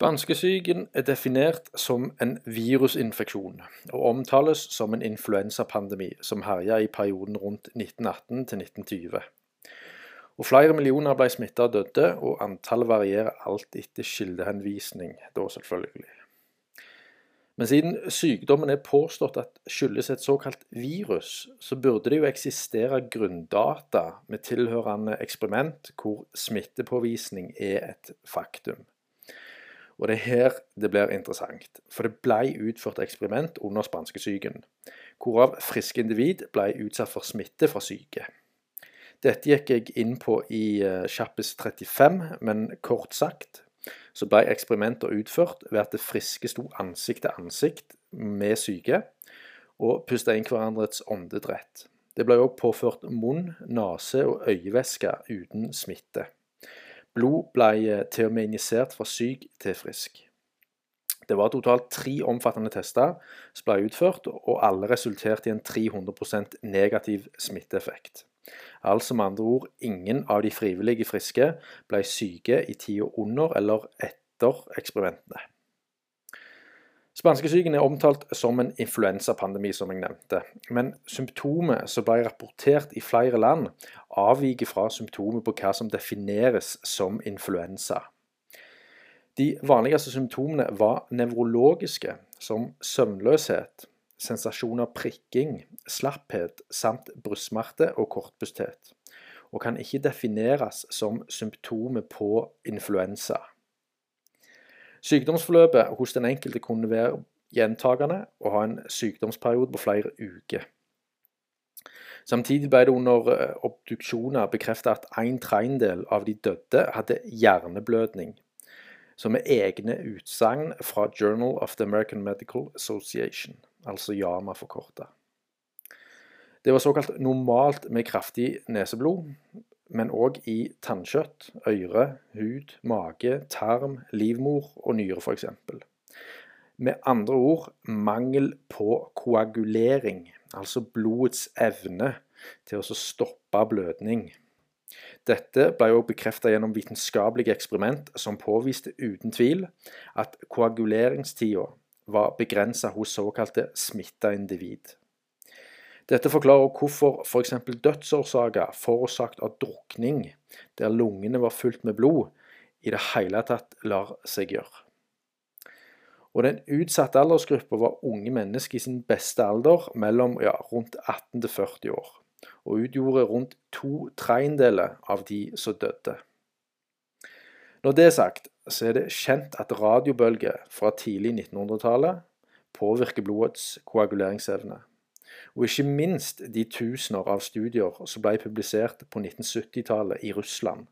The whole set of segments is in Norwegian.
Spanskesyken er definert som en virusinfeksjon, og omtales som en influensapandemi som herja i perioden rundt 1918 til 1920. Og Flere millioner ble smitta og døde, og antallet varierer alt etter kildehenvisning, da selvfølgelig. Men siden sykdommen er påstått at skyldes et såkalt virus, så burde det jo eksistere grunndata med tilhørende eksperiment hvor smittepåvisning er et faktum. Og det er her det blir interessant, for det ble utført eksperiment under spanskesyken, hvorav friske individ ble utsatt for smitte fra syke. Dette gikk jeg inn på i Kjappes eh, 35, men kort sagt så ble eksperimenter utført ved at det friske sto ansikt til ansikt med syke, og pusta inn hverandres åndedrett. Det ble òg påført munn, nese og øyevæske uten smitte. Blod ble til og med injisert fra syk til frisk. Det var totalt tre omfattende tester som ble utført, og alle resulterte i en 300% negativ smitteeffekt. Altså med andre ord, ingen av de frivillige friske ble syke i tida under eller etter eksperimentene. Spanskesyken er omtalt som en influensapandemi, som jeg nevnte. Men symptomet som ble rapportert i flere land, avviker fra symptomet på hva som defineres som influensa. De vanligste symptomene var nevrologiske, som søvnløshet, sensasjon av prikking, slapphet samt brystsmerte og kortpusthet, og kan ikke defineres som symptomet på influensa. Sykdomsforløpet hos den enkelte kunne være gjentagende og ha en sykdomsperiode på flere uker. Samtidig ble det under eh, obduksjoner bekreftet at en tredjedel av de døde hadde hjerneblødning, som er egne utsagn fra Journal of the American Medical Association, altså JAMA forkorta. Det var såkalt normalt med kraftig neseblod, men òg i tannkjøtt, øre, hud, mage, tarm, livmor og nyre f.eks. Med andre ord mangel på koagulering, altså blodets evne til å stoppe blødning. Dette ble også bekreftet gjennom vitenskapelige eksperiment som påviste uten tvil at koaguleringstida var begrensa hos såkalte smitta individ. Dette forklarer hvorfor f.eks. For dødsårsaker forårsaket av drukning, der lungene var fylt med blod, i det hele tatt lar seg gjøre. Og Den utsatte aldersgruppa var unge mennesker i sin beste alder, mellom ja, rundt 18 til 40 år, og utgjorde rundt to tredjedeler av de som døde. Når det er sagt, så er det kjent at radiobølger fra tidlig 1900-tallet påvirker blodets koaguleringsevne og ikke minst de tusener av studier som ble publisert på 1970-tallet i Russland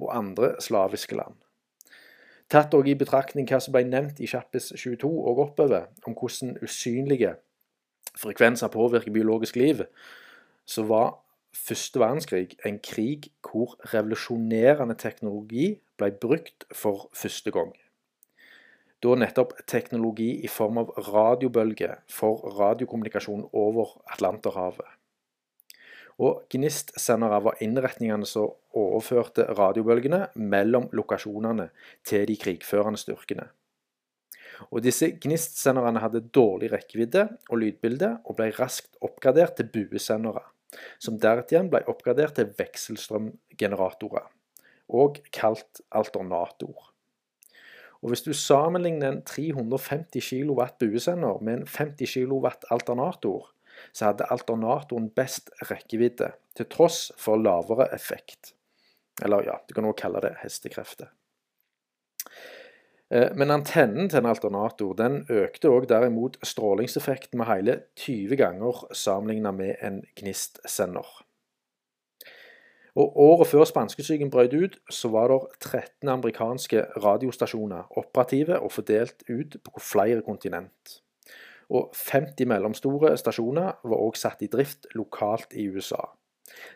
og andre slaviske land. Tatt òg i betraktning hva som ble nevnt i Kjappes 22 og oppover, om hvordan usynlige frekvenser påvirker biologisk liv, så var første verdenskrig en krig hvor revolusjonerende teknologi ble brukt for første gang da nettopp teknologi i form av radiobølger for radiokommunikasjon over Atlanterhavet. Og Gnist-sendere var innretningene som overførte radiobølgene mellom lokasjonene til de krigførende styrkene. Og Disse Gnist-senderne hadde dårlig rekkevidde og lydbilde, og ble raskt oppgradert til buesendere, som deretter igjen ble oppgradert til vekselstrømgeneratorer, og kalt alternator. Og Hvis du sammenligner en 350 kW buesender med en 50 kW alternator, så hadde alternatoren best rekkevidde, til tross for lavere effekt. Eller ja, du kan også kalle det hestekrefter. Eh, men antennen til en alternator den økte òg derimot strålingseffekten med hele 20 ganger sammenlignet med en gnistsender. Og Året før spanskesyken brøt ut, så var det 13 amerikanske radiostasjoner operative og fordelt ut på flere kontinent. Og 50 mellomstore stasjoner var også satt i drift lokalt i USA.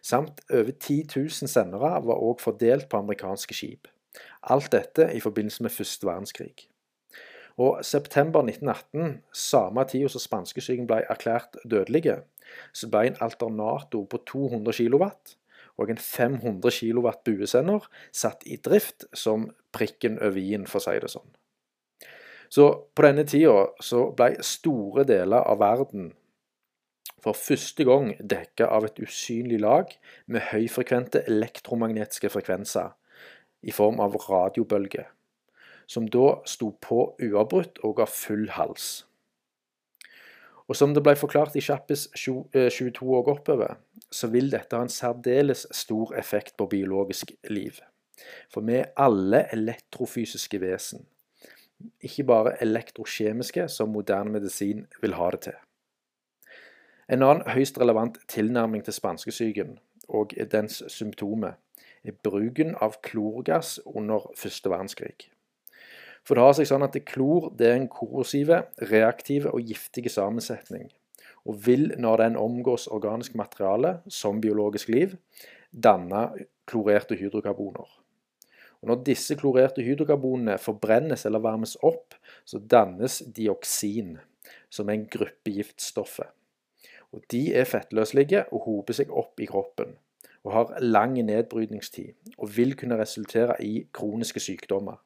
Samt over 10 000 sendere var også fordelt på amerikanske skip. Alt dette i forbindelse med første verdenskrig. Og september 1918, samme tid som spanskesyken ble erklært dødelige, så ble en alternator på 200 kW og en 500 kW buesender satt i drift som prikken over i-en, for å si det sånn. Så på denne tida så ble store deler av verden for første gang dekka av et usynlig lag med høyfrekvente elektromagnetiske frekvenser i form av radiobølger, som da sto på uavbrutt og ga full hals. Og som det ble forklart i Kjappes 22 år oppover, så vil dette ha en særdeles stor effekt på biologisk liv. For vi er alle elektrofysiske vesen, ikke bare elektrokjemiske, som moderne medisin vil ha det til. En annen høyst relevant tilnærming til spanskesyken og dens symptomer er bruken av klorgass under første verdenskrig. For det har seg sånn at klor er en korrosive, reaktive og giftige sammensetning, og vil, når den omgås organisk materiale, som biologisk liv, danne klorerte hydrokarboner. Og Når disse klorerte hydrokarbonene forbrennes eller varmes opp, så dannes dioksin, som er en gruppe giftstoffer. Og De er fettløselige og hoper seg opp i kroppen, og har lang nedbrytningstid, og vil kunne resultere i kroniske sykdommer.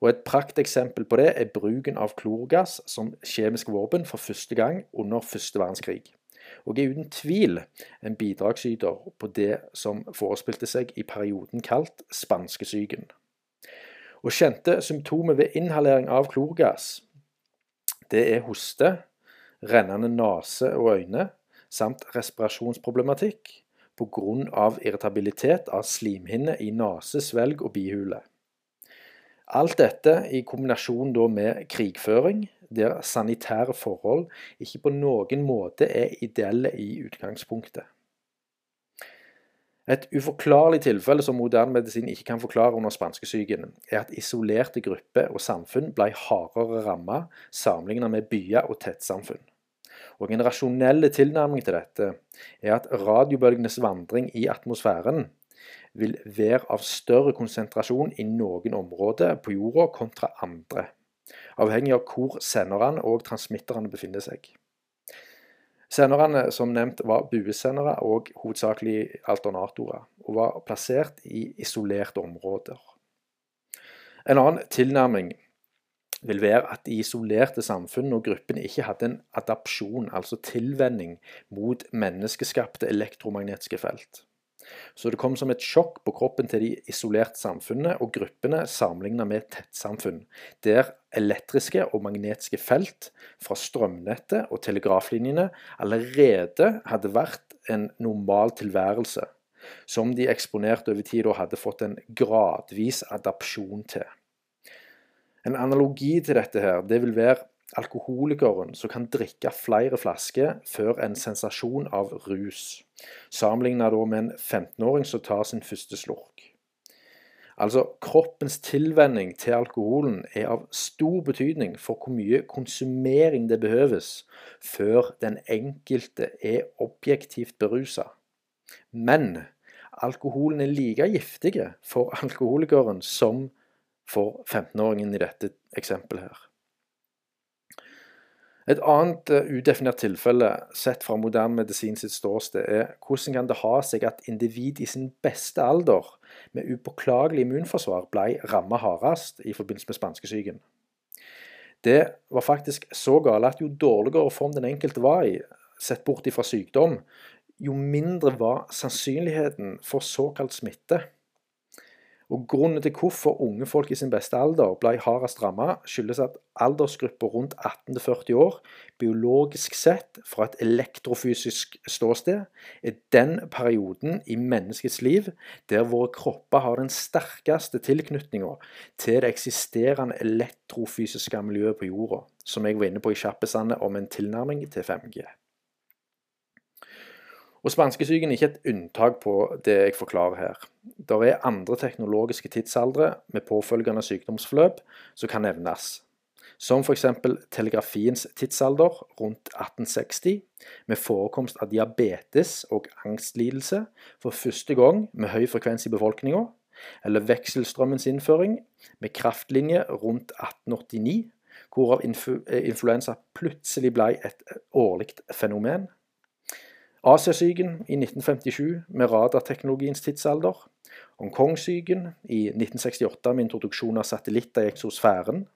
Og Et prakteksempel på det er bruken av klorgass som kjemisk våpen for første gang under første verdenskrig. Og er uten tvil en bidragsyter på det som forespilte seg i perioden kalt spanskesyken. Og Kjente symptomer ved inhalering av klorgass det er hoste, rennende nese og øyne, samt respirasjonsproblematikk pga. irritabilitet av slimhinne i nese, svelg og bihule. Alt dette i kombinasjon med krigføring, der sanitære forhold ikke på noen måte er ideelle i utgangspunktet. Et uforklarlig tilfelle som moderne medisin ikke kan forklare under spanskesyken, er at isolerte grupper og samfunn ble hardere rammet sammenlignet med byer og tettsamfunn. Og En rasjonell tilnærming til dette er at radiobølgenes vandring i atmosfæren vil være av større konsentrasjon i noen områder på jorda kontra andre, avhengig av hvor senderne og transmitterne befinner seg. Senderne som nevnt var buesendere og hovedsakelig alternatorer, og var plassert i isolerte områder. En annen tilnærming vil være at de isolerte samfunnene og gruppene ikke hadde en adapsjon, altså tilvenning, mot menneskeskapte elektromagnetiske felt. Så det kom som et sjokk på kroppen til de isolerte samfunnene og gruppene sammenlignet med tettsamfunn, der elektriske og magnetiske felt fra strømnettet og telegraflinjene allerede hadde vært en normal tilværelse, som de eksponerte over tid og hadde fått en gradvis adapsjon til. En analogi til dette her, det vil være alkoholikeren som kan drikke flere flasker før en sensasjon av rus, sammenlignet med en 15-åring som tar sin første slurk. Altså, Kroppens tilvenning til alkoholen er av stor betydning for hvor mye konsumering det behøves før den enkelte er objektivt berusa. Men alkoholen er like giftig for alkoholikeren som for 15-åringen i dette eksempelet her. Et annet uh, udefinert tilfelle sett fra moderne medisin sitt ståsted er hvordan kan det ha seg at individ i sin beste alder med upåklagelig immunforsvar ble rammet hardest i forbindelse med spanskesyken. Det var faktisk så gale at jo dårligere form den enkelte var i, sett bort ifra sykdom, jo mindre var sannsynligheten for såkalt smitte. Og Grunnen til hvorfor unge folk i sin beste alder ble hardest rammet, skyldes at aldersgruppa rundt 18-40 år, biologisk sett fra et elektrofysisk ståsted, er den perioden i menneskets liv der våre kropper har den sterkeste tilknytninga til det eksisterende elektrofysiske miljøet på jorda, som jeg var inne på i Kjappesandet om en tilnærming til 5G. Og Spanskesyken er ikke et unntak på det jeg forklarer her. Det er andre teknologiske tidsaldre med påfølgende sykdomsforløp som kan nevnes. Som f.eks. telegrafiens tidsalder rundt 1860, med forekomst av diabetes og angstlidelse for første gang med høy frekvens i befolkninga, eller vekselstrømmens innføring med kraftlinje rundt 1889, hvorav influensa plutselig ble et årlig fenomen Asiasyken i 1957 med radarteknologiens tidsalder. Hongkong-syken i 1968 med introduksjon av satellitter i eksosfæren.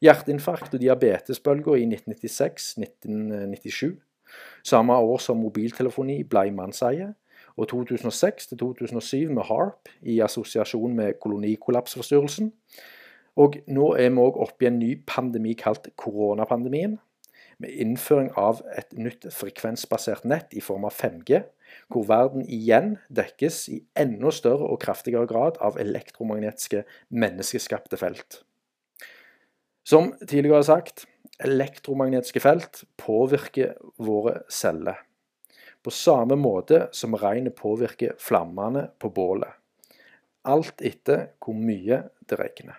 Hjerteinfarkt og diabetesbølga i 1996-1997, samme år som mobiltelefoni ble mannseie, og 2006 2007 med HARP i assosiasjon med kolonikollapsforstyrrelsen. Og nå er vi òg oppe i en ny pandemi kalt koronapandemien, med innføring av et nytt frekvensbasert nett i form av 5G, hvor verden igjen dekkes i enda større og kraftigere grad av elektromagnetiske menneskeskapte felt. Som tidligere sagt, elektromagnetiske felt påvirker våre celler. På samme måte som regnet påvirker flammene på bålet. Alt etter hvor mye det regner.